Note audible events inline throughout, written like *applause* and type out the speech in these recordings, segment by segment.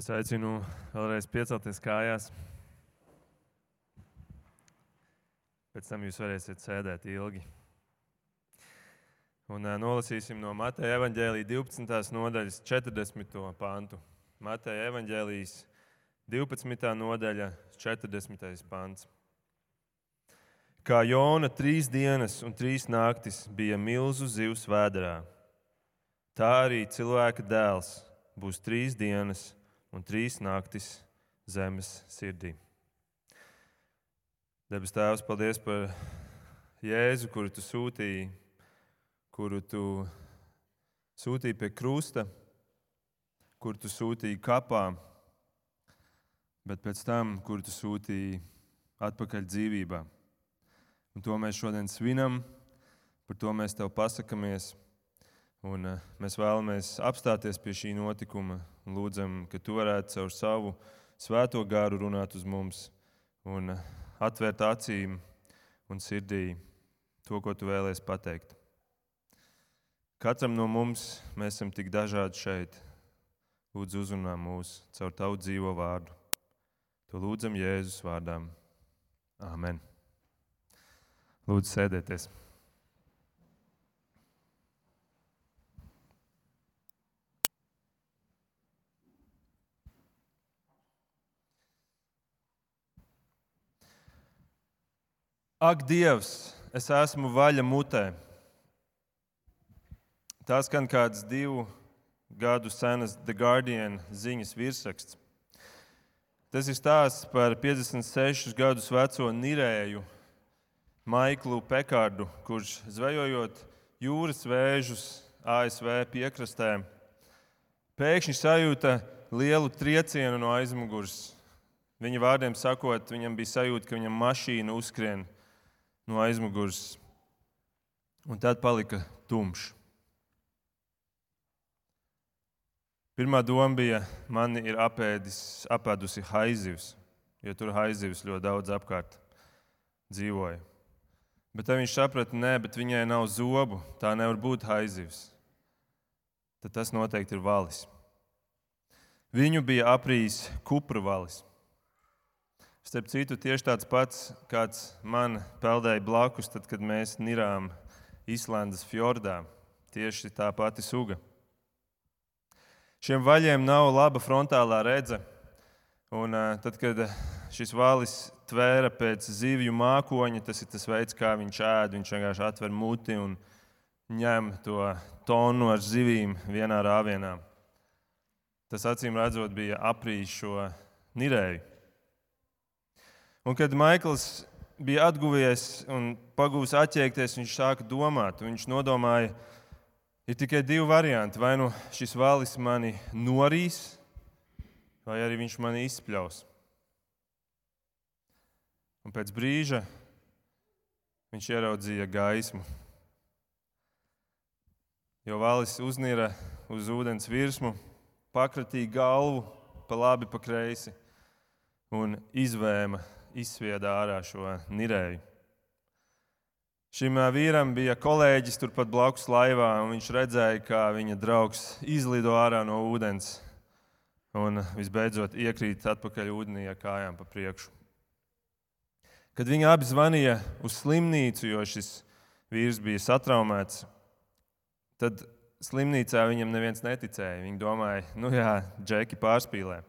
Es aicinu vēlreiz piecelties kājās. Pēc tam jūs varēsiet sēdēt ilgi. Un uh, nolasīsim no Mateja evaņģēlīja 12. nodaļas 40. pantu. Mateja evaņģēlijas 12. nodaļa 40. pants. Kā Jona trīs dienas un trīs naktis bija milzu zivs vēdā, tā arī cilvēka dēls būs trīs dienas un trīs naktis zemes sirdī. Debes Tēvs, paldies par Jēzu, kuru tu sūtīji, kuru tu sūtīji pie krusta, kuru tu sūtīji kapā, bet pēc tam, kuru tu sūtīji atpakaļ dzīvībā. Un to mēs šodien svinam, par to mēs tev pasakāmies. Un eh, mēs vēlamies apstāties pie šī notikuma lūdzam, ka tu varētu caur savu svēto gāru runāt uz mums un eh, atvērt acīm un sirdī to, ko tu vēlēsies pateikt. Katram no mums mēs esam tik dažādi šeit. Lūdzu, uzrunā mūs caur tavu dzīvo vārdu. To lūdzam Jēzus vārdām. Āmen. Lūdzu, sēdieties! Ak, Dievs, es esmu vaļa mutē. Tas skan kāds divu gadu senas The Guardian ziņas virsraksts. Tas ir stāsts par 56 gadus veco nirēju Maiklu Pekārdu, kurš zvejojot jūras vēžus ASV piekrastē, pēkšņi sajūta lielu triecienu no aizmugures. Viņa vārdiem sakot, viņam bija sajūta, ka viņam mašīna uzskrien no aizmugures, un tad palika tumšs. Pirmā doma bija, man ir apēdis, apēdusi haizivs, jo tur haizivs ļoti daudz apkārt dzīvoja. Bet tad viņš saprata, nē, bet viņai nav zobu, tā nevar būt haizivs. Tad tas noteikti ir valis. Viņu bija aprījis kupru valis. Starp citu, tieši tāds pats, kāds man peldēja blakus, tad, kad mēs nirām Īslandes fjordā. Tieši tā pati suga. Šiem vaļiem nav laba frontālā redze. Un, tad, kad šis valis tvēra pēc zivju mākoņa, tas ir tas veids, kā viņš ēd. Viņš vienkārši atver muti un ņem to tonu ar zivīm vienā rāvienā. Tas acīm redzot, bija aprīlis šo nirēju. Un kad Maikls bija atguvies un pagūs atķēkties, viņš sāka domāt. Viņš nodomāja, ir tikai divi varianti. Vai nu šis valis mani norīs, vai arī viņš mani izspļaus. Un pēc brīža viņš ieraudzīja gaismu. Jo valis uznīra uz ūdens virsmu, pakratīja galvu pa labi, pa kreisi un izvēma izsvieda ārā šo nirēju. Šim vīram bija kolēģis turpat blakus laivā, un viņš redzēja, kā viņa draugs izlido ārā no ūdens un visbeidzot iekrīt atpakaļ ūdenī ar kājām pa priekšu. Kad viņi abi zvanīja uz slimnīcu, jo šis vīrs bija satraumēts, tad slimnīcā viņam neviens neticēja. Viņi domāja, nu jā, džeki pārspīlē.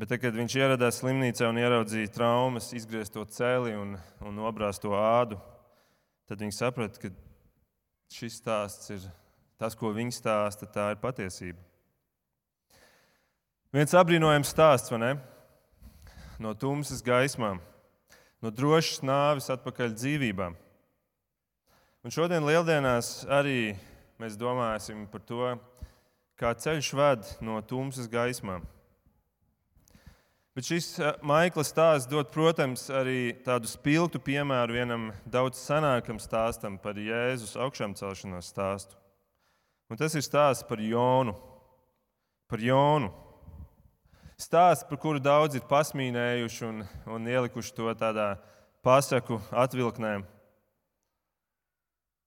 Bet, tad, kad viņš ieradās slimnīcā un ieraudzīja traumas, izgriezto celi un, un nobrāzto ādu, tad viņi saprata, ka šis stāsts ir tas, ko viņi stāsta, tā ir patiesība. Viens apbrīnojams stāsts, vai ne? No tumsas gaismām, no drošas nāves atpakaļ dzīvībām. Un šodien lieldienās arī mēs domāsim par to, kā ceļš ved no tumsas gaismām. Bet šis eh, Maikla stāsts dod, protams, arī tādu spilgtu piemēru vienam daudz senākam stāstam par Jēzus augšām celšanos stāstu. Un tas ir stāsts par Jonu. Par Jonu. Stāsts, par kuru daudz ir pasmīnējuši un, un ielikuši to tādā pasaku atvilknē.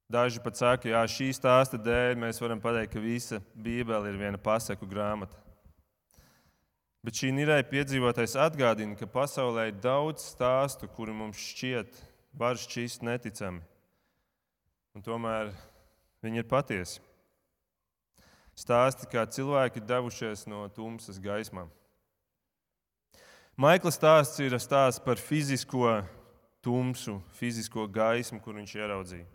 Daži pat saka, ka šī stāsta dēļ mēs varam pateikt, ka visa Bībele ir viena pasaku grāmata. Bet šī nirēja piedzīvotais atgādina, ka pasaulē ir daudz stāstu, kuri mums šķiet, var šķist neticami. Un tomēr viņi ir patiesi. Stāsti, kā cilvēki ir devušies no tumsas gaismām. Maikla stāsts ir stāsts par fizisko tumsu, fizisko gaismu, kur viņš ieraudzīja.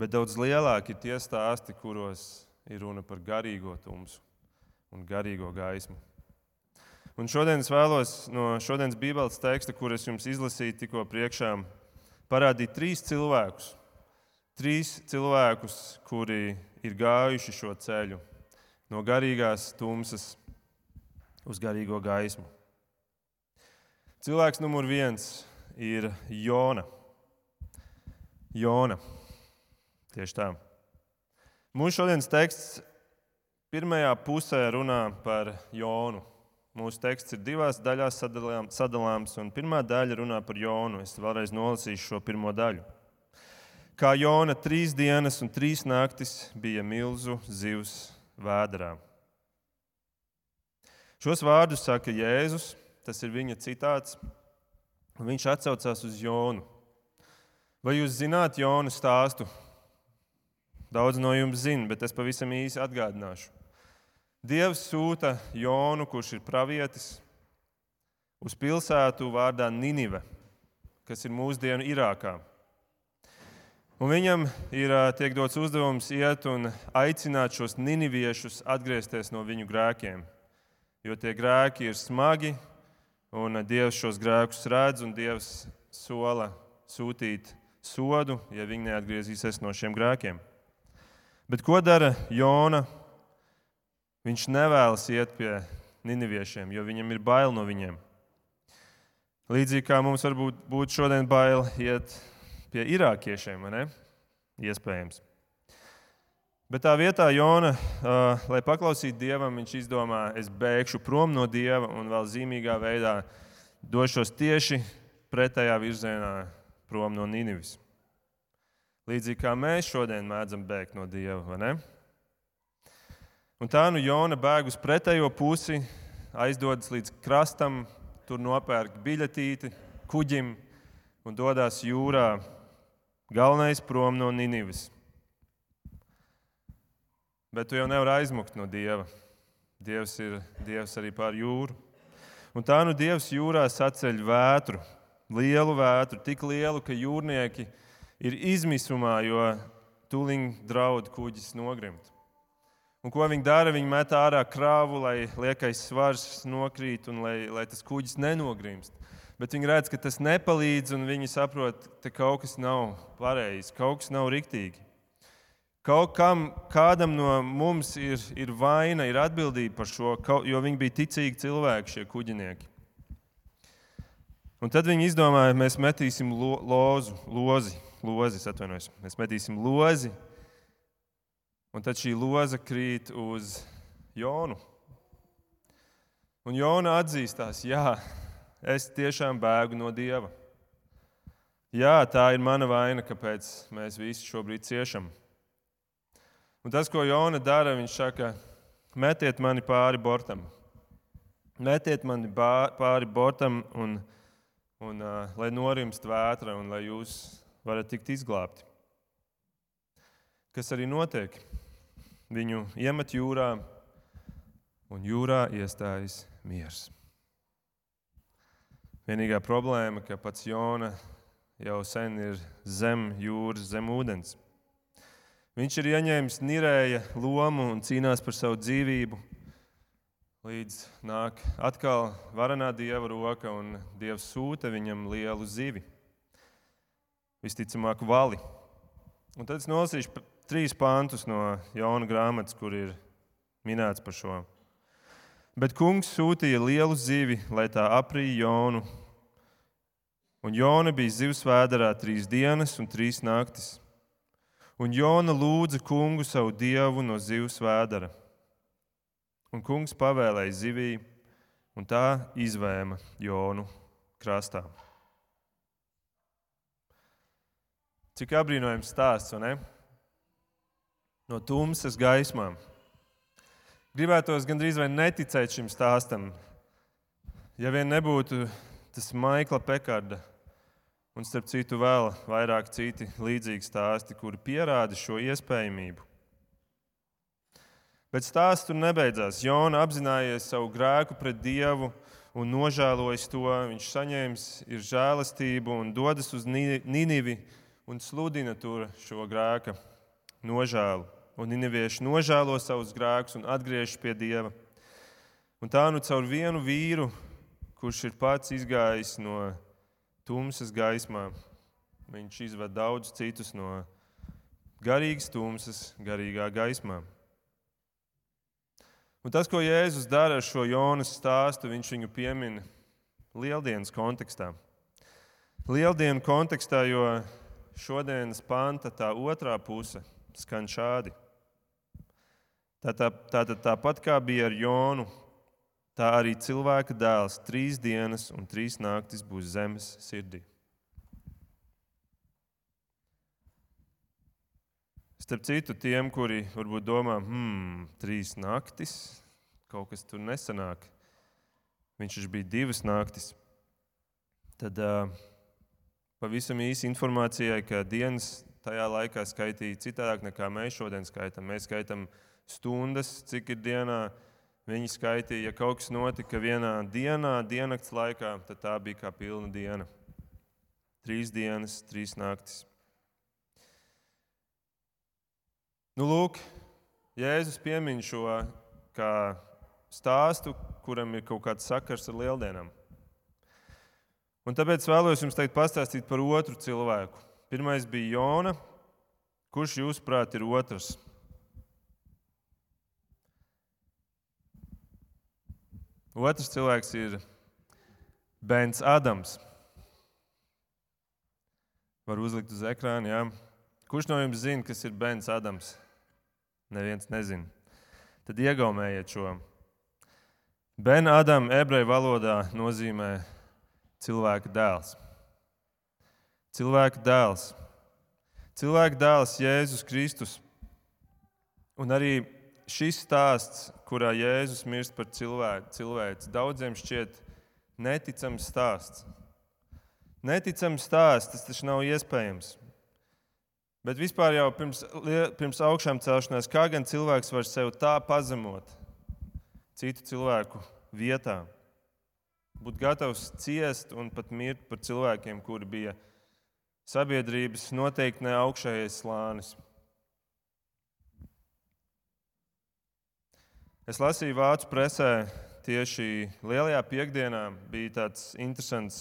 Bet daudz lielāki ir tie stāsti, kuros ir runa par garīgo tumsu un garīgo gaismu. Un šodien es vēlos no šodienas Bībeles teksta, kur es jums izlasīju tikko priekšā, parādīt trīs cilvēkus. Trīs cilvēkus, kuri ir gājuši šo ceļu no garīgās tumsas uz garīgo gaismu. Cilvēks numur viens ir Jona. Jona. Tieši tā. Mūsu šodienas teksts pirmajā pusē runā par Jonu. Mūsu teksts ir divās daļās sadalāms, un pirmā daļa runā par Jonu. Es vēlreiz nolasīšu šo pirmo daļu. Kā Jona trīs dienas un trīs naktis bija milzu zivs vēdā. Šos vārdus saka Jēzus, tas ir viņa citāts, un viņš atsaucās uz Jonu. Vai jūs zināt Jona stāstu? Daudz no jums zina, bet es pavisam īsi atgādināšu. Dievs sūta Jonu, kurš ir pravietis, uz pilsētu vārdā Ninive, kas ir mūsdienu Irākā. Un viņam ir tiek dots uzdevums iet un aicināt šos niniviešus atgriezties no viņu grēkiem. Jo tie grēki ir smagi, un Dievs šos grēkus redz, un Dievs sola sūtīt sodu, ja viņi neatgriezīsies no šiem grēkiem. Bet ko dara Jona Viņš nevēlas iet pie niniviešiem, jo viņam ir bail no viņiem. Līdzīgi kā mums varbūt būtu šodien bail iet pie irākiešiem, vai ne? Iespējams. Bet tā vietā Jona, uh, lai paklausītu dievam, viņš izdomā, es bēgšu prom no dieva un vēl zīmīgā veidā došos tieši pretējā virzienā prom no Nīnevis. Līdzīgi kā mēs šodien mēdzam bēgt no dieva, vai ne? Un tā nu Jona bēg uz pretējo pusi, aizdodas līdz krastam, tur nopērk biļetīti kuģim un dodas jūrā. Galvenais prom no Nīnivas. Bet tu jau nevari aizmukt no dieva. Dievs ir Dievs arī pār jūru. Un tā nu Dievs jūrā saceļ vētru, lielu vētru, tik lielu, ka jūrnieki ir izmisumā, jo tūlīt draud kuģis nogrimt. Un ko viņi dara? Viņi met ārā krāvu, lai liekais svars nokrīt un lai, lai tas kuģis nenogrimst. Bet viņi redz, ka tas nepalīdz, un viņi saprot, ka kaut kas nav pareizi, kaut kas nav riktīgi. Kaut kam, kādam no mums ir, ir vaina, ir atbildība par šo, jo viņi bija ticīgi cilvēki, šie kuģinieki. Un tad viņi izdomāja, mēs metīsim lo, lozu, lozi, lozi, atvainojos, mēs metīsim lozi Un tad šī loza krīt uz Jonu. Un Jona atzīstās, jā, es tiešām bēgu no dieva. Jā, tā ir mana vaina, kāpēc mēs visi šobrīd ciešam. Un tas, ko Jona dara, viņš saka, metiet mani pāri bortam. Metiet mani pāri bortam, un, un, uh, lai norimst vētra, un lai jūs varat tikt izglābti. Kas arī notiek? Viņu iemet jūrā, un jūrā iestājas miers. Vienīgā problēma, ka pats Jona jau sen ir zem jūras, zem ūdens. Viņš ir ieņēmis nirēja lomu un cīnās par savu dzīvību, līdz nāk atkal varenā dieva roka un dievs sūta viņam lielu zivi. Visticamāk, vali. Un tad es nolasīšu trīs pāntus no Jauna grāmatas, kur ir minēts par šo. Bet kungs sūtīja lielu zivi, lai tā aprīja Jonu. Un Jona bija zivs vēdā trīs dienas un trīs naktis. Un Jona lūdza kungu savu dievu no zivs vēdera. Un kungs pavēlēja zivī, un tā izvēma Jonu krastā. Cik apbrīnojams stāsts, vai ne? No tumsas gaismām. Gribētos gandrīz vai neticēt šim stāstam, Ja vien nebūtu tas Maikla Pekarda un, starp citu, vēl vairāk citi līdzīgi stāsti, kuri pierāda šo iespējamību. Bet stāsts tur nebeidzās. Jona apzinājies savu grēku pret Dievu un nožēlojis to. Viņš saņēmis žēlastību un dodas uz Nīnivi un sludina tur šo grēka nožēlu. Un Nīnivieši nožēlo savus grēkus un atgriežas pie Dieva. Un tā nu caur vienu vīru, kurš ir pats izgājis no tumsas gaismā, viņš izved daudz citus no garīgas tumsas, garīgā gaismā. Un tas, ko Jēzus dara ar šo Jonas stāstu, viņš viņu piemin lieldienas kontekstā. Lieldienu kontekstā, jo šodienas panta tā otrā puse skan šādi. Tātad tā, tā, tāpat kā bija ar Jonu, tā arī cilvēka dēls trīs dienas un trīs naktis būs zemes sirdī. Starp citu, tiem, kuri varbūt domā, hmm, trīs naktis, kaut kas tur nesanāk. Viņš taču bija divas naktis. Tad uh, pavisam īsi informācijai, ka dienas tajā laikā skaitīja citādāk nekā mēs šodien skaitām. Mēs skaitām stundas, cik ir dienā. Viņi skaitīja, ja kaut kas notika vienā dienā, diennakts laikā, tad tā bija kā pilna diena. Trīs dienas, trīs naktis. Nu, lūk, Jēzus piemin šo stāstu, kuram ir kaut kāds sakars ar lieldienām. Un tāpēc vēlos jums teikt, pastāstīt par otru cilvēku. Pirmais bija Jona. Kurš, jūsuprāt, ir otrs? Otrs cilvēks ir Bens Adams. Var uzlikt uz ekrāna. Jā. Kurš no jums zina, kas ir Bens Adams? Neviens nezina. Tad iegaumējiet šo. Ben Adam ebreju valodā nozīmē cilvēka dēls. Cilvēka dēls. Cilvēka dēls Jēzus Kristus. Un arī šis stāsts, kurā Jēzus mirst par cilvēku, cilvēks, daudziem šķiet neticams stāsts. Neticams stāsts, tas taču nav iespējams. Bet vispār jau pirms, pirms augšām celšanās, kā gan cilvēks var sevi tā pazemot citu cilvēku vietā, būt gatavs ciest un pat mirt par cilvēkiem, kuri bija sabiedrības noteikti ne augšējais slānis. Es lasīju vācu presē tieši lielajā piekdienā, bija tāds interesants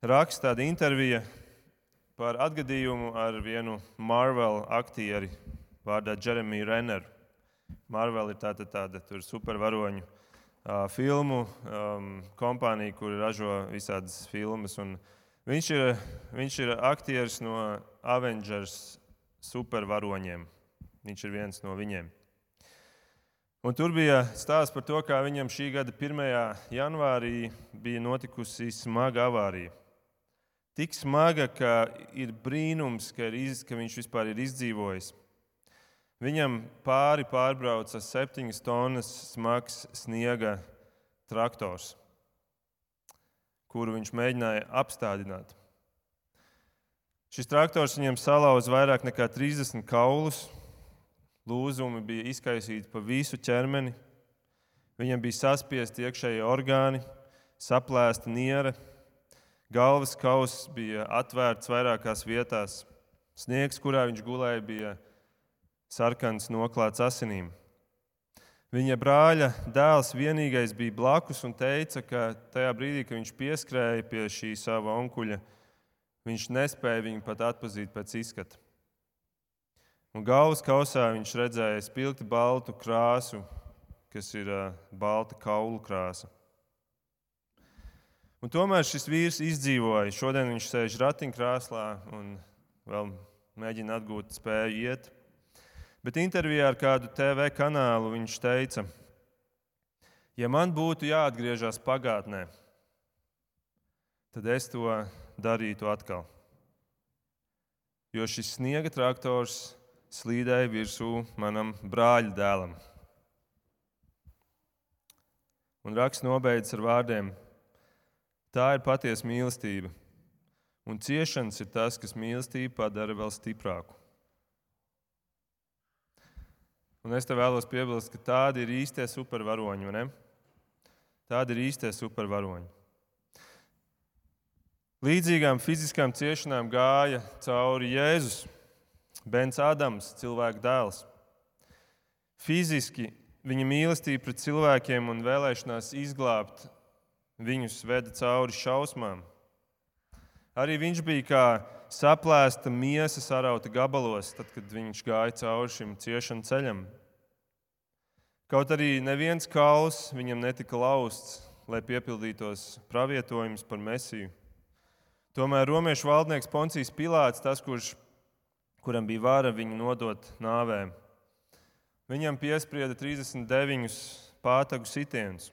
raksts, tāda intervija par atgadījumu ar vienu Marvel aktieri vārdā Jeremiju Renneru. Marvel ir tāda, tāda supervaroņu uh, filmu um, kompānija, kur ražo visādas filmas. Viņš ir, viņš ir aktieris no Avengers supervaroņiem. Viņš ir viens no viņiem. Un tur bija stāsts par to, kā viņam šī gada 1. janvārī bija notikusi smaga avārija tik smaga, ka ir brīnums, ka, ir iz, ka viņš vispār ir izdzīvojis. Viņam pāri pārbrauca septiņas tonnas smags sniega traktors, kuru viņš mēģināja apstādināt. Šis traktors viņam salauza vairāk nekā 30 kaulus, lūzumi bija izkaisīti pa visu ķermeni, viņam bija saspiesti iekšējie orgāni, saplēsta niera Galvas kauss bija atvērts vairākās vietās. Sniegs, kurā viņš gulēja, bija sarkans, noklāts asinīm. Viņa brāļa dēls vienīgais bija blakus un teica, ka tajā brīdī, kad viņš pieskrēja pie šī sava onkuļa, viņš nespēja viņu pat atpazīt pēc izskata. Un galvas kausā viņš redzēja spilgti baltu krāsu, kas ir balta kaulu krāsa. Un tomēr šis vīrs izdzīvoja. Šodien viņš sēž ratiņkrēslā un vēl mēģina atgūt spēju iet. Bet intervijā ar kādu TV kanālu viņš teica, ja man būtu jāatgriežas pagātnē, tad es to darītu atkal. Jo šis sniega traktors slīdēja virsū manam brāļa dēlam. Un raksts nobeidz ar vārdiem: Tā ir patiesa mīlestība. Un ciešanas ir tas, kas mīlestību padara vēl stiprāku. Un es te vēlos piebilst, ka tādi ir īstie supervaroņi. Ne? Tādi ir īstie supervaroņi. Līdzīgām fiziskām ciešanām gāja cauri Jēzus, Bens Ādams, cilvēka dēls. Fiziski viņa mīlestība pret cilvēkiem un vēlēšanās izglābt viņus veda cauri šausmām. Arī viņš bija kā saplēsta miesa sarauta gabalos, tad, kad viņš gāja cauri šim ciešanu ceļam. Kaut arī neviens kauls viņam netika lausts, lai piepildītos pravietojums par mesiju. Tomēr romiešu valdnieks Poncijas Pilārs, tas, kurš, kuram bija vara viņu nodot nāvēm, viņam piesprieda 39 pātagu sitienus.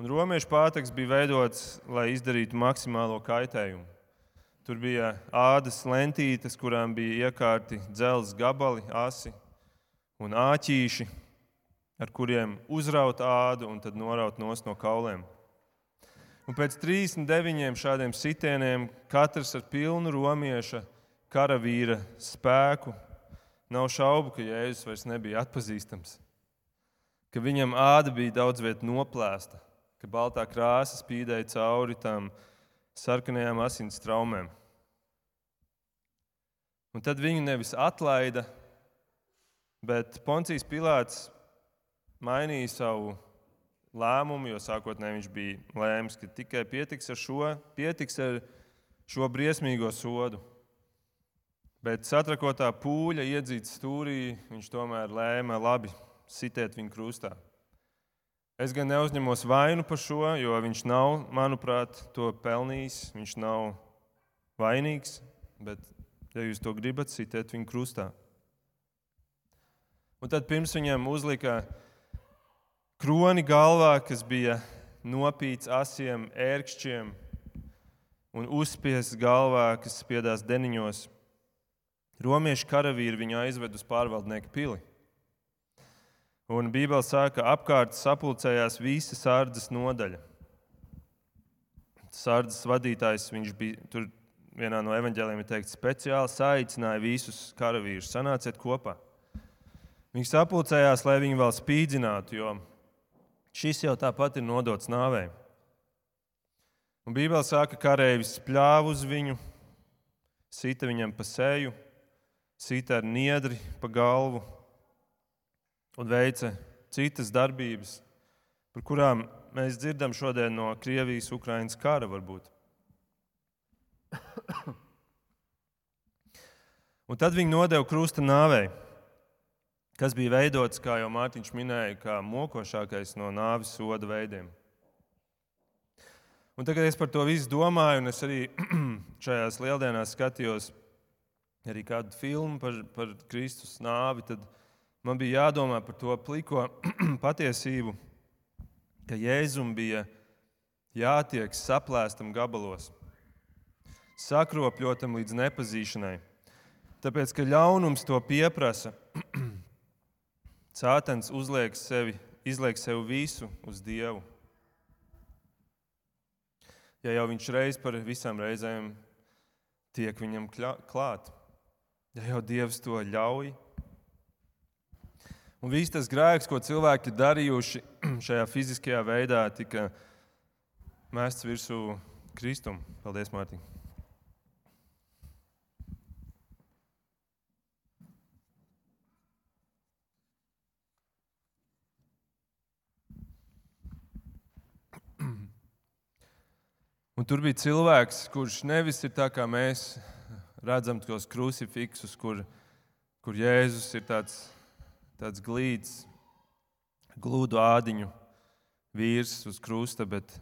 Un romiešu pātags bija veidots, lai izdarītu maksimālo kaitējumu. Tur bija ādas lentītes, kurām bija iekārti dzelzs gabali, asi un āķīši, ar kuriem uzraut ādu un tad noraut no kauliem. Un pēc 39 šādiem sitieniem, katrs ar pilnu romieša karavīra spēku, nav šaubu, ka Jēzus vairs nebija atpazīstams, ka viņam āda bija daudz vietā noplēsta ka baltā krāsa spīdēja cauri tām sarkanajām asins traumēm. Un tad viņu nevis atlaida, bet Poncijas Pilārs mainīja savu lēmumu, jo sākotnēji viņš bija lēms, ka tikai pietiks ar šo, pietiks ar šo briesmīgo sodu. Bet satrakotā pūļa iedzīta stūrī, viņš tomēr lēma labi sitiet viņu krustā. Es gan neuzņemos vainu par šo, jo viņš nav, manuprāt, to pelnījis. Viņš nav vainīgs, bet, ja jūs to gribat, sitiet viņu krustā. Un tad pirms viņam uzlika kroni galvā, kas bija nopīts asiem ērkšķiem un uzspiests galvā, kas spiedās deniņos. Romiešu karavīri viņu aizved uz pārvaldnieku pili. Un Bībele saka, ka apkārt sapulcējās visa sārdzes nodaļa. Sārdzes vadītājs, viņš bija tur vienā no evaņģēliem, ir teikts, speciāli saicināja visus karavīrus. Sanāciet kopā. Viņi sapulcējās, lai viņi vēl spīdzinātu, jo šis jau tāpat ir nodots nāvei. Un Bībele saka, ka karavīrs spļāva uz viņu, sita viņam pa seju, sita ar niedri pa galvu un veica citas darbības, par kurām mēs dzirdam šodien no Krievijas-Ukrainas kara. Varbūt. Un tad viņi nodeva krusta nāvei, kas bija veidots, kā jau Mārtiņš minēja, kā mokošākais no nāves soda veidiem. Un tagad es par to visu domāju, un es arī *clears throat* šajās lieldienās skatījos arī kādu filmu par, par Kristus nāvi. Tad, man bija jādomā par to pliko *clears throat* patiesību, ka Jēzum bija jātiek saplēstam gabalos, sakropļotam līdz nepazīšanai. Tāpēc, ka ļaunums to pieprasa, *clears throat* Cēlons uzliek sevi, izliek sev visu uz Dievu. Ja jau viņš reiz par visām reizēm tiek viņam klāt, ja jau Dievs to ļauj, Un viss tas grēks, ko cilvēki ir darījuši *clears throat* šajā fiziskajā veidā, tika mests virsū Kristum. Paldies, Mārtiņ! *clears throat* Un tur bija cilvēks, kurš nevis ir tā kā mēs redzam tos krucifiksus, kur, kur Jēzus ir tāds tāds glīts, glūdu ādiņu vīrs uz krusta, bet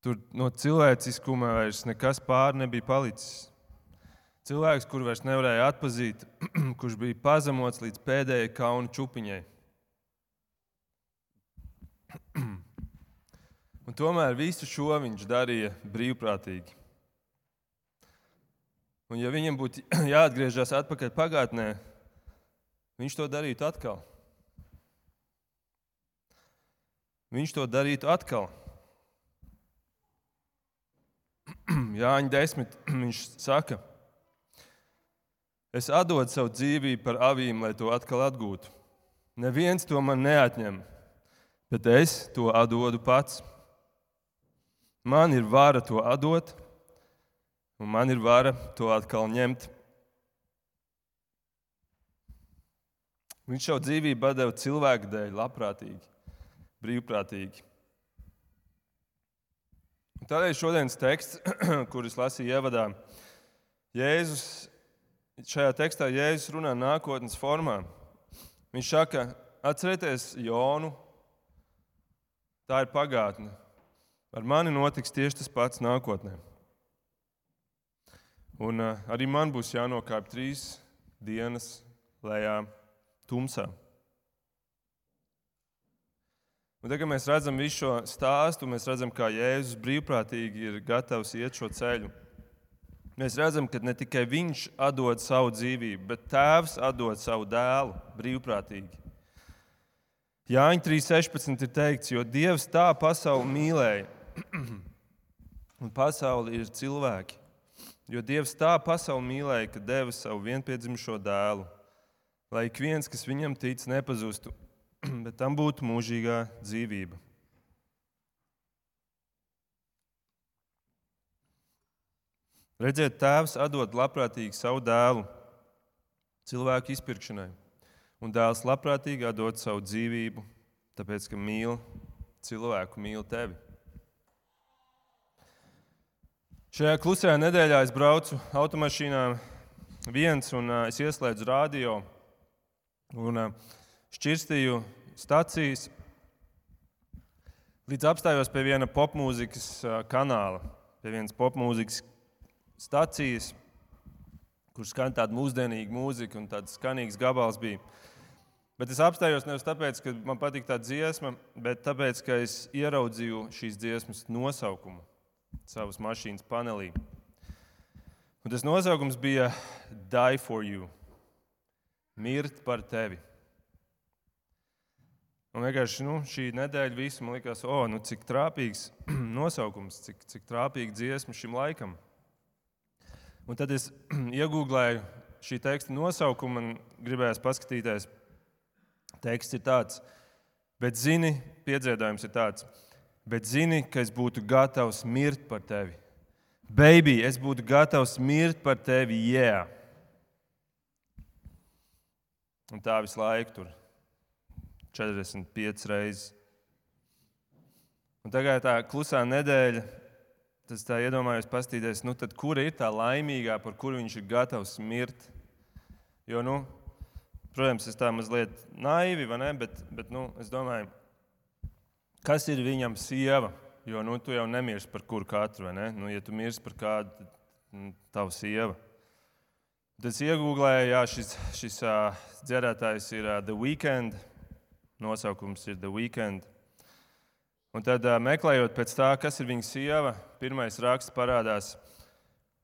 tur no cilvēciskuma vairs nekas pāri nebija palicis. Cilvēks, kuru vairs nevarēja atpazīt, *clears throat* kurš bija pazemots līdz pēdējai kauna čupiņai. *clears throat* Un tomēr visu šo viņš darīja brīvprātīgi. Un, ja viņam būtu *clears throat* jāatgriežas atpakaļ pagātnē, viņš to darītu atkal. Viņš to darītu atkal. *clears throat* Jāņa 10. *clears throat* Viņš saka, es atdodu savu dzīvību par avīm, lai to atkal atgūtu. Neviens to man neatņem, bet es to atdodu pats. Man ir vara to atdot, un man ir vara to atkal ņemt. Viņš savu dzīvību deva cilvēku dēļ, labprātīgi, brīvprātīgi. Tādēļ šodienas teksts, *clears throat* kurus lasīju ievadā, Jēzus, šajā tekstā Jēzus runā nākotnes formā. Viņš saka, atcerieties Jonu, tā ir pagātne. Ar mani notiks tieši tas pats nākotnē. Un uh, arī man būs jānokāp trīs dienas lejā tumsā. Un tagad mēs redzam visu šo stāstu, mēs redzam, kā Jēzus brīvprātīgi ir gatavs iet šo ceļu. Mēs redzam, ka ne tikai viņš dod savu dzīvību, bet tēvs dod savu dēlu brīvprātīgi. Jāņa 3.16 ir teikts, jo Dievs tā pasauli mīlēja, *clears throat* un pasauli ir cilvēki. Jo Dievs tā pasauli mīlēja, ka deva savu vienpiedzimušo dēlu, lai ik viens, kas viņam tic, nepazustu, *clears throat* bet tam būtu mūžīgā dzīvība. Redziet, tēvs atdod labprātīgi savu dēlu cilvēku izpirkšanai, un dēls labprātīgi atdod savu dzīvību, tāpēc ka mīl cilvēku, mīl tevi. Šajā klusajā nedēļā es braucu automašīnā viens, un uh, es ieslēdzu radio. Un, uh, šķirstīju stācijas, līdz apstājos pie viena popmūzikas kanāla, pie vienas popmūzikas stācijas, kur skan tāda mūsdienīga mūzika un tāds skanīgs gabals bija. Bet es apstājos nevis tāpēc, ka man patīk tā dziesma, bet tāpēc, ka es ieraudzīju šīs dziesmas nosaukumu savas mašīnas panelī. Un tas nosaukums bija Die for You - Mirt par tevi. Un vienkārši nu, šī nedēļa visu man likās, o, nu, cik trāpīgs *clears throat* nosaukums, cik, cik trāpīga dziesma šim laikam. Un tad es *clears throat* iegūlēju šī teksta nosaukumu un gribēju paskatīties. Teksts ir tāds, bet zini, piedziedājums ir tāds, bet zini, ka es būtu gatavs mirt par tevi. Baby, es būtu gatavs mirt par tevi, jā. Yeah. Un tā visu laiku tur 45 reizes. Un tagad tā klusā nedēļa, tas tā iedomājos pastīties, nu tad kura ir tā laimīgā, par kuru viņš ir gatavs mirt? Jo, nu, protams, es tā mazliet naivi, vai ne, bet, bet nu, es domāju, kas ir viņam sieva? Jo, nu, tu jau nemirsti par kuru katru, vai ne? Nu, ja tu mirsti par kādu, tad nu, tava sieva. Tad es iegūlēju, jā, šis, šis uh, dziedātājs ir uh, The Weeknd. Nosaukums ir The Weekend. Un tad, meklējot pēc tā, kas ir viņa sieva, pirmais raksts parādās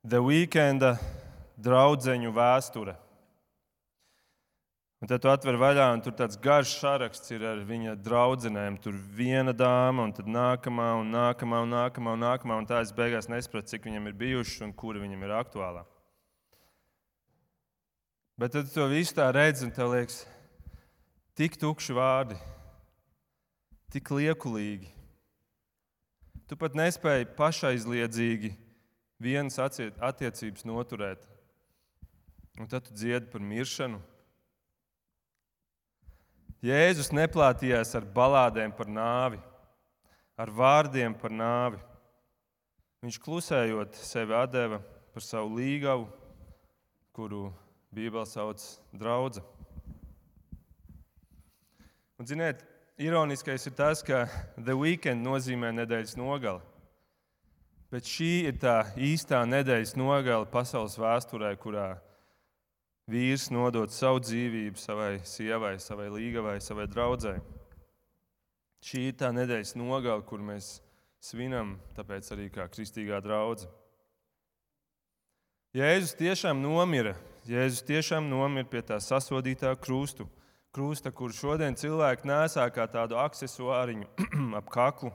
The Weekend draugu vēsture. Un tad tu atver vaļā, un tur tāds garš saraksts ir ar viņa draugiem. Tur viena dāma, un tad nākamā, un nākamā, un nākamā, un nākamā. Un tā es beigās nesapratu, cik viņam ir bijuši un kura viņam ir aktuālā. Bet tad tu to visu tā redzi, un tev liekas, Tik tukši vārdi, tik liekulīgi. Tu pat nespēji pašaizliedzīgi vienas attiecības noturēt. Un tad tu dziedi par miršanu. Jēzus neplātījās ar balādēm par nāvi, ar vārdiem par nāvi. Viņš klusējot sevi deva par savu līgavu, kuru Bībelē sauc par draugu. Un, ziniet, ironiskais ir tas, ka The Weekend nozīmē nedēļas nogali. Bet šī ir tā īstā nedēļas nogale pasaules vēsturē, kurā vīrs nodod savu dzīvību savai sievai, savai līgavai, savai draudzē. Šī ir tā nedēļas nogale, kur mēs svinam, tāpēc arī kā kristīgā draudzene. Jēzus tiešām nomira. Jēzus tiešām nomira pie tā sasodītā krusta krusta, kur šodien cilvēki nesā kā tādu accessoāriņu *clears throat* ap kaklu,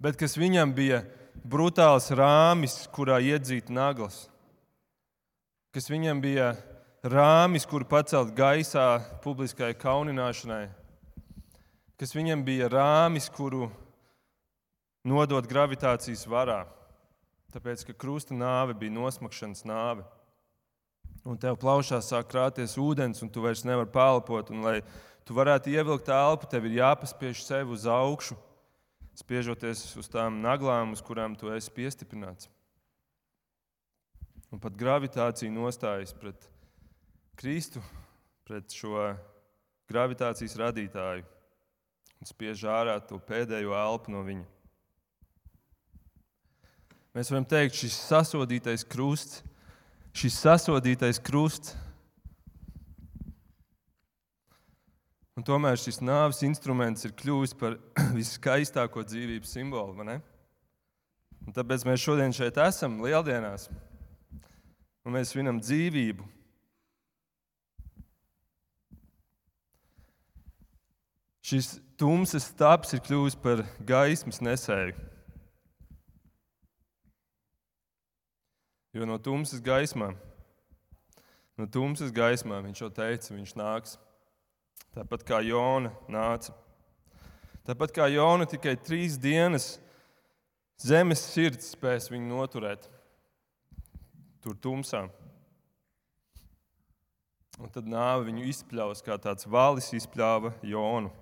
bet kas viņam bija brutāls rāmis, kurā iedzīt naglas, kas viņam bija rāmis, kuru pacelt gaisā publiskai kaunināšanai, kas viņam bija rāmis, kuru nodot gravitācijas varā, tāpēc ka krusta nāve bija nosmakšanas nāve. Un tev plaušā sāk krāties ūdens, un tu vairs nevari pelpot. Lai tu varētu ievilkt elpu, tev ir jāpaspiež sevi uz augšu, spiežoties uz tām naglām, uz kurām tu esi piestiprināts. Un pat gravitācija nostājas pret Kristu, pret šo gravitācijas radītāju un spiež ārā to pēdējo elpu no viņa. Mēs varam teikt, šis sasodītais krusts, šis sasodītais krusts. Un tomēr šis nāves instruments ir kļuvis par *clears throat* viskaistāko dzīvības simbolu. Tāpēc mēs šodien šeit esam lieldienās, un mēs svinam dzīvību. Šis tumsas stāps ir kļuvis par gaismas nesēju. Jo no tumsas gaismām, no tumsas gaismām viņš jau teica, viņš nāks. Tāpat kā Jona nāca. Tāpat kā Jona tikai trīs dienas zemes sirds spēs viņu noturēt tur tumsā. Un tad nāve viņu izpļaus, kā tāds valis izpļāva Jonu.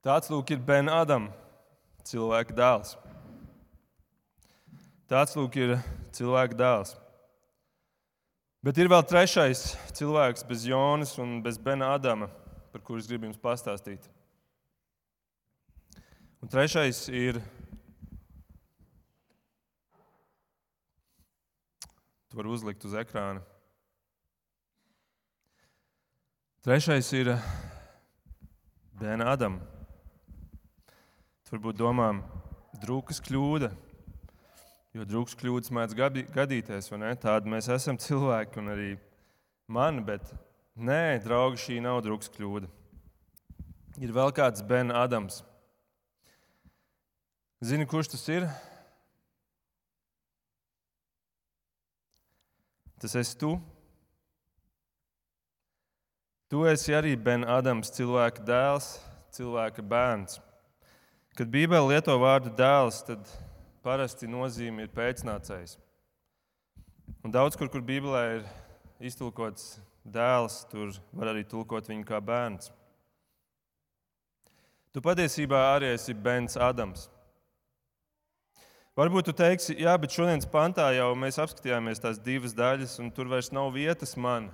Tāds lūk ir Ben Adam, cilvēka dēls. Tāds lūk ir cilvēka dēls. Bet ir vēl trešais cilvēks bez Jonas un bez Bena Adama, par kuriem es gribu jums pastāstīt. Un trešais ir. Tu vari uzlikt uz ekrāna. Trešais ir Bena Adama. Tu varbūt domā, drūkas kļūda Jo drūks kļūdas mēdz gadīties, vai ne? Tādi mēs esam cilvēki, un arī man, bet nē, draugi, šī nav drūks kļūda. Ir vēl kāds Ben Adams. Zini, kurš tas ir? Tas esi tu. Tu esi arī Ben Adams, cilvēka dēls, cilvēka bērns. Kad Bībele lieto vārdu dēls, tad parasti nozīme ir pēcnācējs. Un daudz kur, kur Bībelē ir iztulkots dēls, tur var arī tulkot viņu kā bērns. Tu patiesībā arī esi bērns Adams. Varbūt tu teiksi, jā, bet šodienas pantā jau mēs apskatījāmies tās divas daļas, un tur vairs nav vietas man.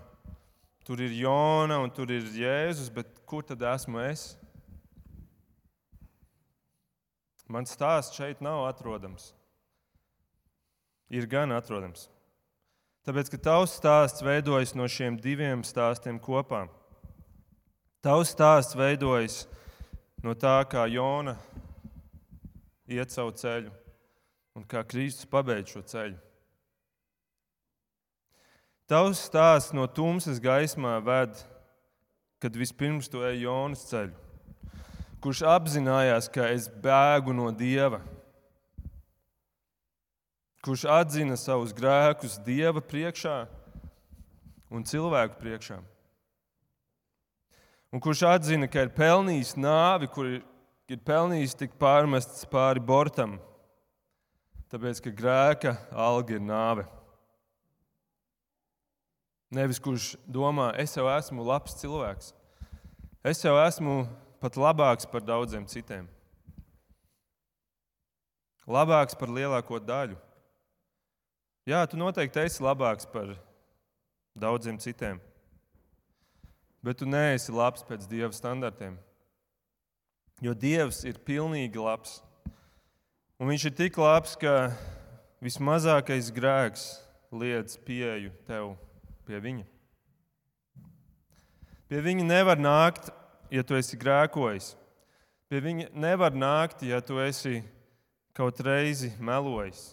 Tur ir Jona un tur ir Jēzus, bet kur tad esmu es? Mans stāsts šeit nav atrodams. Ir gan atrodams. Tāpēc, ka tavs stāsts veidojas no šiem diviem stāstiem kopā. Tavs stāsts veidojas no tā, kā Jona iet savu ceļu un kā Kristus pabeidz šo ceļu. Tavs stāsts no tumsas gaismā ved, kad vispirms tu ej Jonas ceļu kurš apzinājās, ka es bēgu no dieva, kurš atzina savus grēkus dieva priekšā un cilvēku priekšā. Un kurš atzina, ka ir pelnījis nāvi, kur ir pelnījis tik pārmests pāri bortam, tāpēc ka grēka alga ir nāve. Nevis kurš domā, es jau esmu labs cilvēks, es jau esmu pat labāks par daudziem citiem. Labāks par lielāko daļu. Jā, tu noteikti esi labāks par daudziem citiem. Bet tu neesi labs pēc dieva standartiem. Jo dievs ir pilnīgi labs. Un viņš ir tik labs, ka vismazākais grēks liedz pieeju tev pie viņa. Pie viņa nevar nākt ja tu esi grēkojis. Pie viņa nevar nākt, ja tu esi kaut reizi melojis,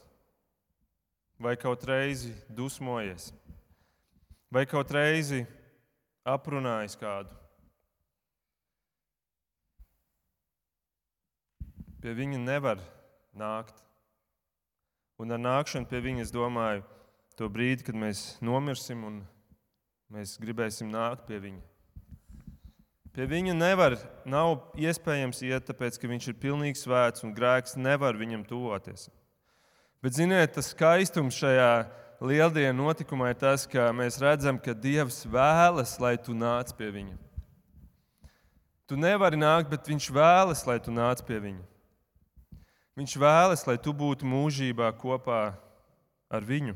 vai kaut reizi dusmojies, vai kaut reizi aprunājis kādu. pie viņa nevar nākt. Un ar nākšanu pie viņa es domāju to brīdi, kad mēs nomirsim un mēs gribēsim nākt pie viņa. Pie viņa nevar, nav iespējams iet, tāpēc ka viņš ir pilnīgi svēts un grēks nevar viņam tuvoties. Bet, ziniet, tas skaistums šajā lieldienu notikumā ir tas, ka mēs redzam, ka Dievs vēlas, lai tu nāc pie viņa. Tu nevari nākt, bet Viņš vēlas, lai tu nāc pie viņa. Viņš vēlas, lai tu būtu mūžībā kopā ar viņu.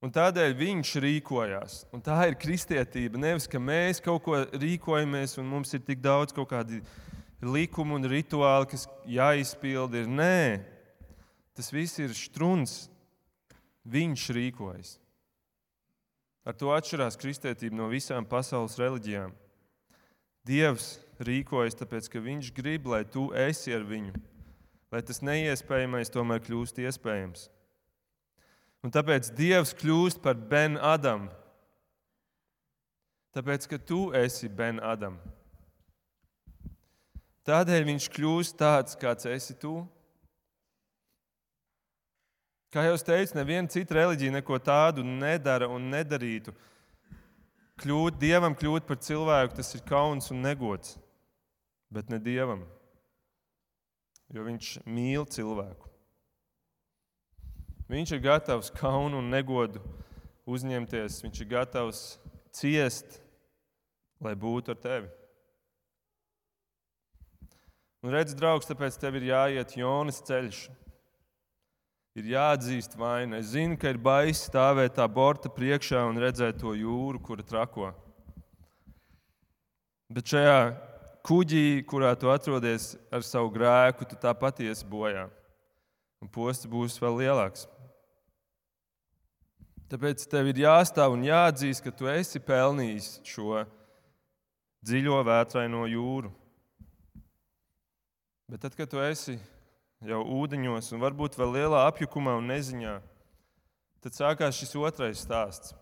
Un tādēļ viņš rīkojās. Un tā ir kristietība. Nevis, ka mēs kaut ko rīkojamies un mums ir tik daudz kaut kādi likumi un rituāli, kas jāizpilda. Nē, tas viss ir strūns. Viņš rīkojas. Ar to atšķirās kristietība no visām pasaules reliģijām. Dievs rīkojas tāpēc, ka Viņš grib, lai tu esi ar viņu, lai tas neiespējamais tomēr kļūst iespējams. Un tāpēc Dievs kļūst par Ben Adamu. Tāpēc, ka tu esi Ben Adam. Tādēļ viņš kļūst tāds, kāds esi tu. Kā jau teicu, neviena cita reliģija neko tādu nedara un nedarītu. Kļūt dievam, kļūt par cilvēku, tas ir kauns un negods. Bet ne dievam, jo viņš mīl cilvēku. Viņš ir gatavs kaunu un negodu uzņemties. Viņš ir gatavs ciest, lai būtu ar tevi. Un redz, draugs, tāpēc tev ir jāiet Jonas ceļš. Ir jāatzīst vaina. Es zinu, ka ir baisi stāvēt tā borta priekšā un redzēt to jūru, kura trako. Bet šajā kuģī, kurā tu atrodies ar savu grēku, tu tāpat iesi bojā. Un posts būs vēl lielāks. Tāpēc tev ir jāstāv un jāatzīst, ka tu esi pelnījis šo dziļo vētraino jūru. Bet tad, kad tu esi jau ūdeņos un varbūt vēl lielā apjukumā un neziņā, tad sākās šis otrais stāsts.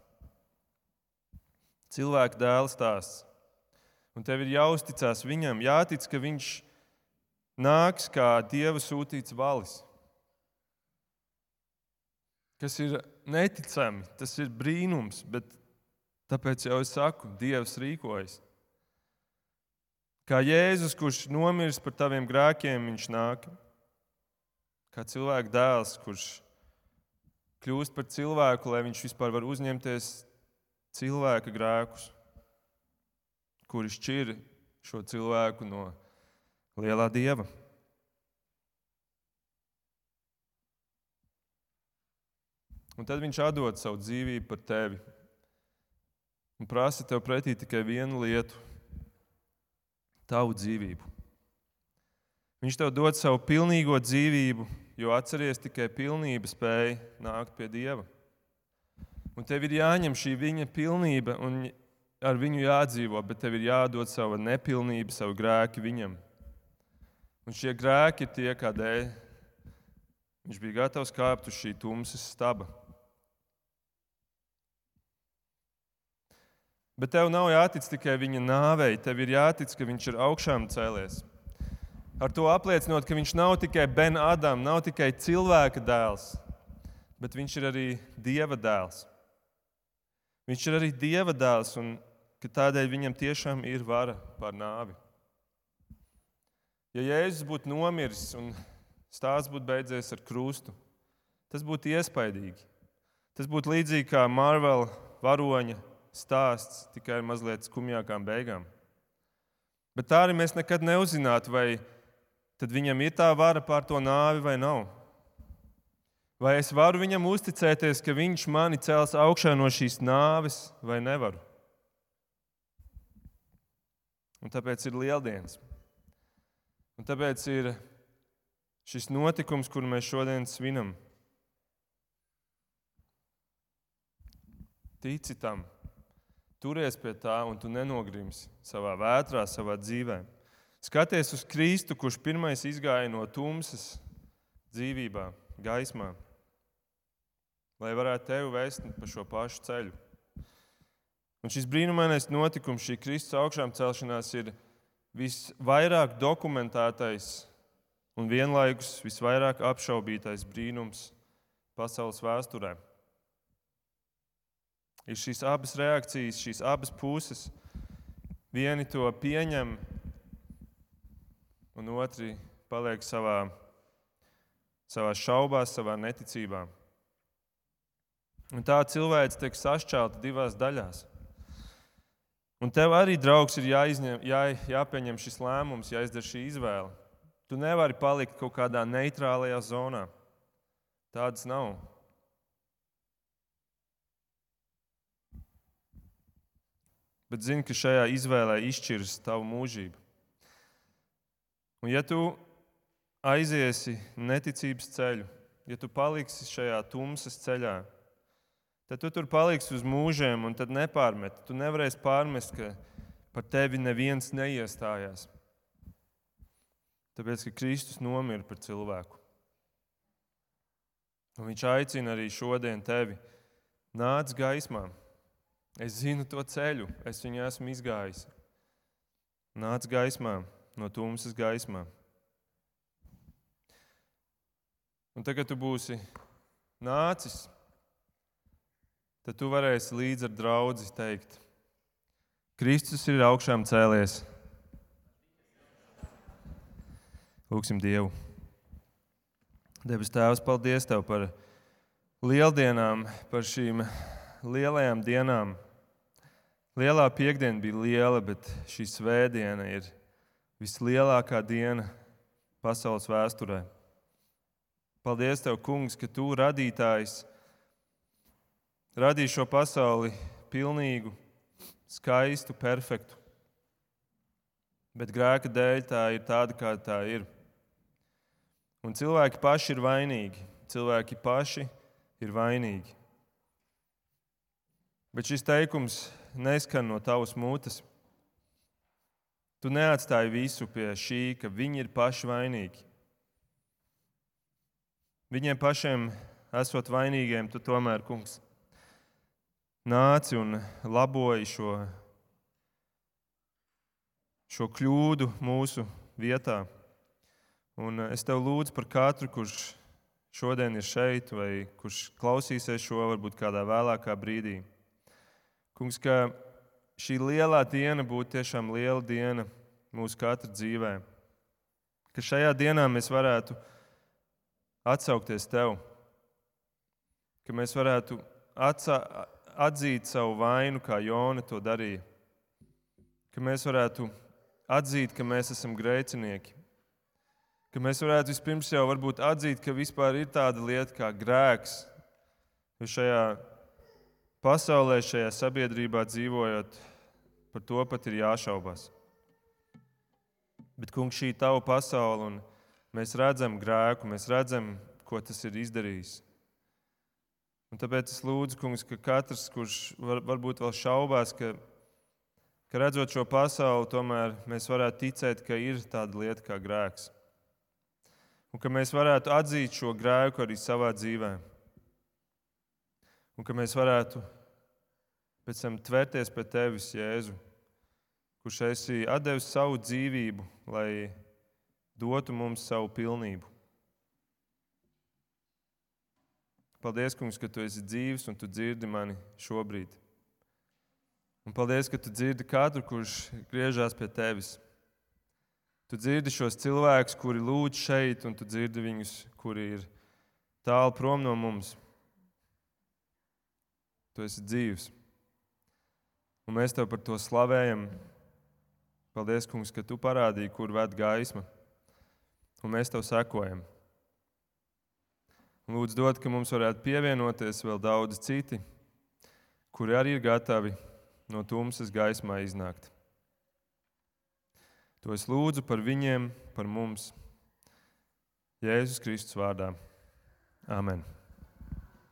Cilvēka dēla stāsts. Un tev ir jāuzticas viņam, jātic, ka viņš nāks kā dieva sūtīts valis kas ir neticami, tas ir brīnums, bet tāpēc jau es saku, Dievs rīkojas. Kā Jēzus, kurš nomiris par taviem grēkiem, viņš nāk. Kā cilvēka dēls, kurš kļūst par cilvēku, lai viņš vispār var uzņemties cilvēka grēkus, kuri šķir šo cilvēku no lielā dieva. Un tad viņš atdod savu dzīvību par tevi un prasa tev pretī tikai vienu lietu - tavu dzīvību. Viņš tev dod savu pilnīgo dzīvību, jo atceries tikai pilnība spēja nākt pie Dieva. Un tev ir jāņem šī viņa pilnība un ar viņu jādzīvo, bet tev ir jādod sava nepilnība, savu grēku viņam. Un šie grēki ir tie, kādēļ viņš bija gatavs kāpt uz šī tumsas staba. Bet tev nav jātic tikai viņa nāvei, tev ir jātic, ka viņš ir augšām cēlies. Ar to apliecinot, ka viņš nav tikai Ben Adams, nav tikai cilvēka dēls, bet viņš ir arī Dieva dēls. Viņš ir arī Dieva dēls, un tādēļ viņam tiešām ir vara pār nāvi. Ja Jēzus būtu nomiris un stāsts būtu beidzies ar krustu, tas būtu iespaidīgi. Tas būtu līdzīgi kā Marvela varoņa stāsts tikai ar mazliet skumjākām beigām. Bet tā arī mēs nekad neuzzinātu, vai viņam ir tā vara pār to nāvi vai nav. Vai es varu viņam uzticēties, ka viņš mani cels augšā no šīs nāves, vai nevaru? Un tāpēc ir lieldienas. Un tāpēc ir šis notikums, kuru mēs šodien svinam. Tici tam! Turies pie tā, un tu nenogrimsi savā vētrā, savā dzīvē. Skaties uz Kristu, kurš pirmais izgāja no tumsas dzīvībā, gaismā, lai varētu tevi vest pa šo pašu ceļu. Un šis brīnumainais notikums, šī Kristus augšām celšanās, ir visvairāk dokumentētais un vienlaikus visvairāk apšaubītais brīnums pasaules vēsturē. Ir šīs abas reakcijas, šīs abas puses. Vieni to pieņem, un otri paliek savā, savā šaubās, savā neticībā. Un tā cilvēks tiek sašķelta divās daļās. Un tev arī, draugs, ir jāizņem, jā, jāpieņem šis lēmums, jāizdara šī izvēle. Tu nevari palikt kaut kādā neitrālajā zonā. Tādas nav. Bet zini, ka šajā izvēlē izšķiras tavu mūžību. Un ja tu aiziesi neticības ceļu, ja tu paliksi šajā tumsas ceļā, tad tu tur paliksi uz mūžiem un tad nepārmet. Tu nevarēsi pārmest, ka par tevi neviens neiestājās. Tāpēc, ka Kristus nomira par cilvēku. Un viņš aicina arī šodien tevi nāc gaismā. Es zinu to ceļu, es viņu esmu izgājis. Nāc gaismā, no tumsas gaismā. Un tagad, tu būsi nācis, tad tu varēsi līdz ar draugu teikt, Kristus ir augšām cēlies. Lūksim Dievu. Debes Tēvs, paldies Tev par lieldienām, par šīm lielajām dienām. Lielā piekdiena bija liela, bet šī svētdiena ir vislielākā diena pasaules vēsturē. Paldies Tev, Kungs, ka Tu radītājs radīji šo pasauli pilnīgu, skaistu, perfektu. Bet grēka dēļ tā ir tāda, kāda tā ir. Un cilvēki paši ir vainīgi. Cilvēki paši ir vainīgi. Bet šis teikums neskan no tavas mutes. Tu neatstāji visu pie šī, ka viņi ir paši vainīgi. Viņiem pašiem esot vainīgiem, tu tomēr, kungs, nāci un laboji šo, šo kļūdu mūsu vietā. Un eh, es tev lūdzu par katru, kurš šodien ir šeit, vai kurš klausīsies šo varbūt kādā vēlākā brīdī. Kungs, ka šī lielā diena būtu tiešām liela diena mūsu katra dzīvē. Ka šajā dienā mēs varētu atsaukties tev, ka mēs varētu atsa, atzīt savu vainu, kā Jona to darīja, ka mēs varētu atzīt, ka mēs esam grēcinieki, ka mēs varētu vispirms jau atzīt, ka vispār ir tāda lieta kā grēks. Jo šajā pasaulē, šajā sabiedrībā dzīvojot, par to pat ir jāšaubās. Bet, kungs, šī ir tava pasaule, un mēs redzam grēku, mēs redzam, ko tas ir izdarījis. Un tāpēc es lūdzu, kungs, ka katrs, kurš var, varbūt vēl šaubās, ka, ka redzot šo pasauli, tomēr mēs varētu ticēt, ka ir tāda lieta kā grēks un ka mēs varētu atzīt šo grēku arī savā dzīvē. Un ka mēs varētu pēc tam tvērties pie tevis, Jēzu, kurš esi devis savu dzīvību, lai dotu mums savu pilnību. Paldies, Kungs, ka tu esi dzīves un tu dzirdi mani šobrīd. Un paldies, ka tu dzirdi katru, kurš griežās pie tevis. Tu dzirdi šos cilvēkus, kuri lūdz šeit, un tu dzirdi viņus, kuri ir tālu prom no mums. Tu esi dzīves. Un mēs tev par to slavējam. Paldies, Kungs, ka tu parādīji, kur ved gaisma. Un mēs tev sekojam. Lūdzu, dod, ka mums varētu pievienoties vēl daudz citi, kuri arī ir gatavi no tumsas gaismā iznākt. To es lūdzu par viņiem, par mums. Jēzus Kristus vārdā. Amen.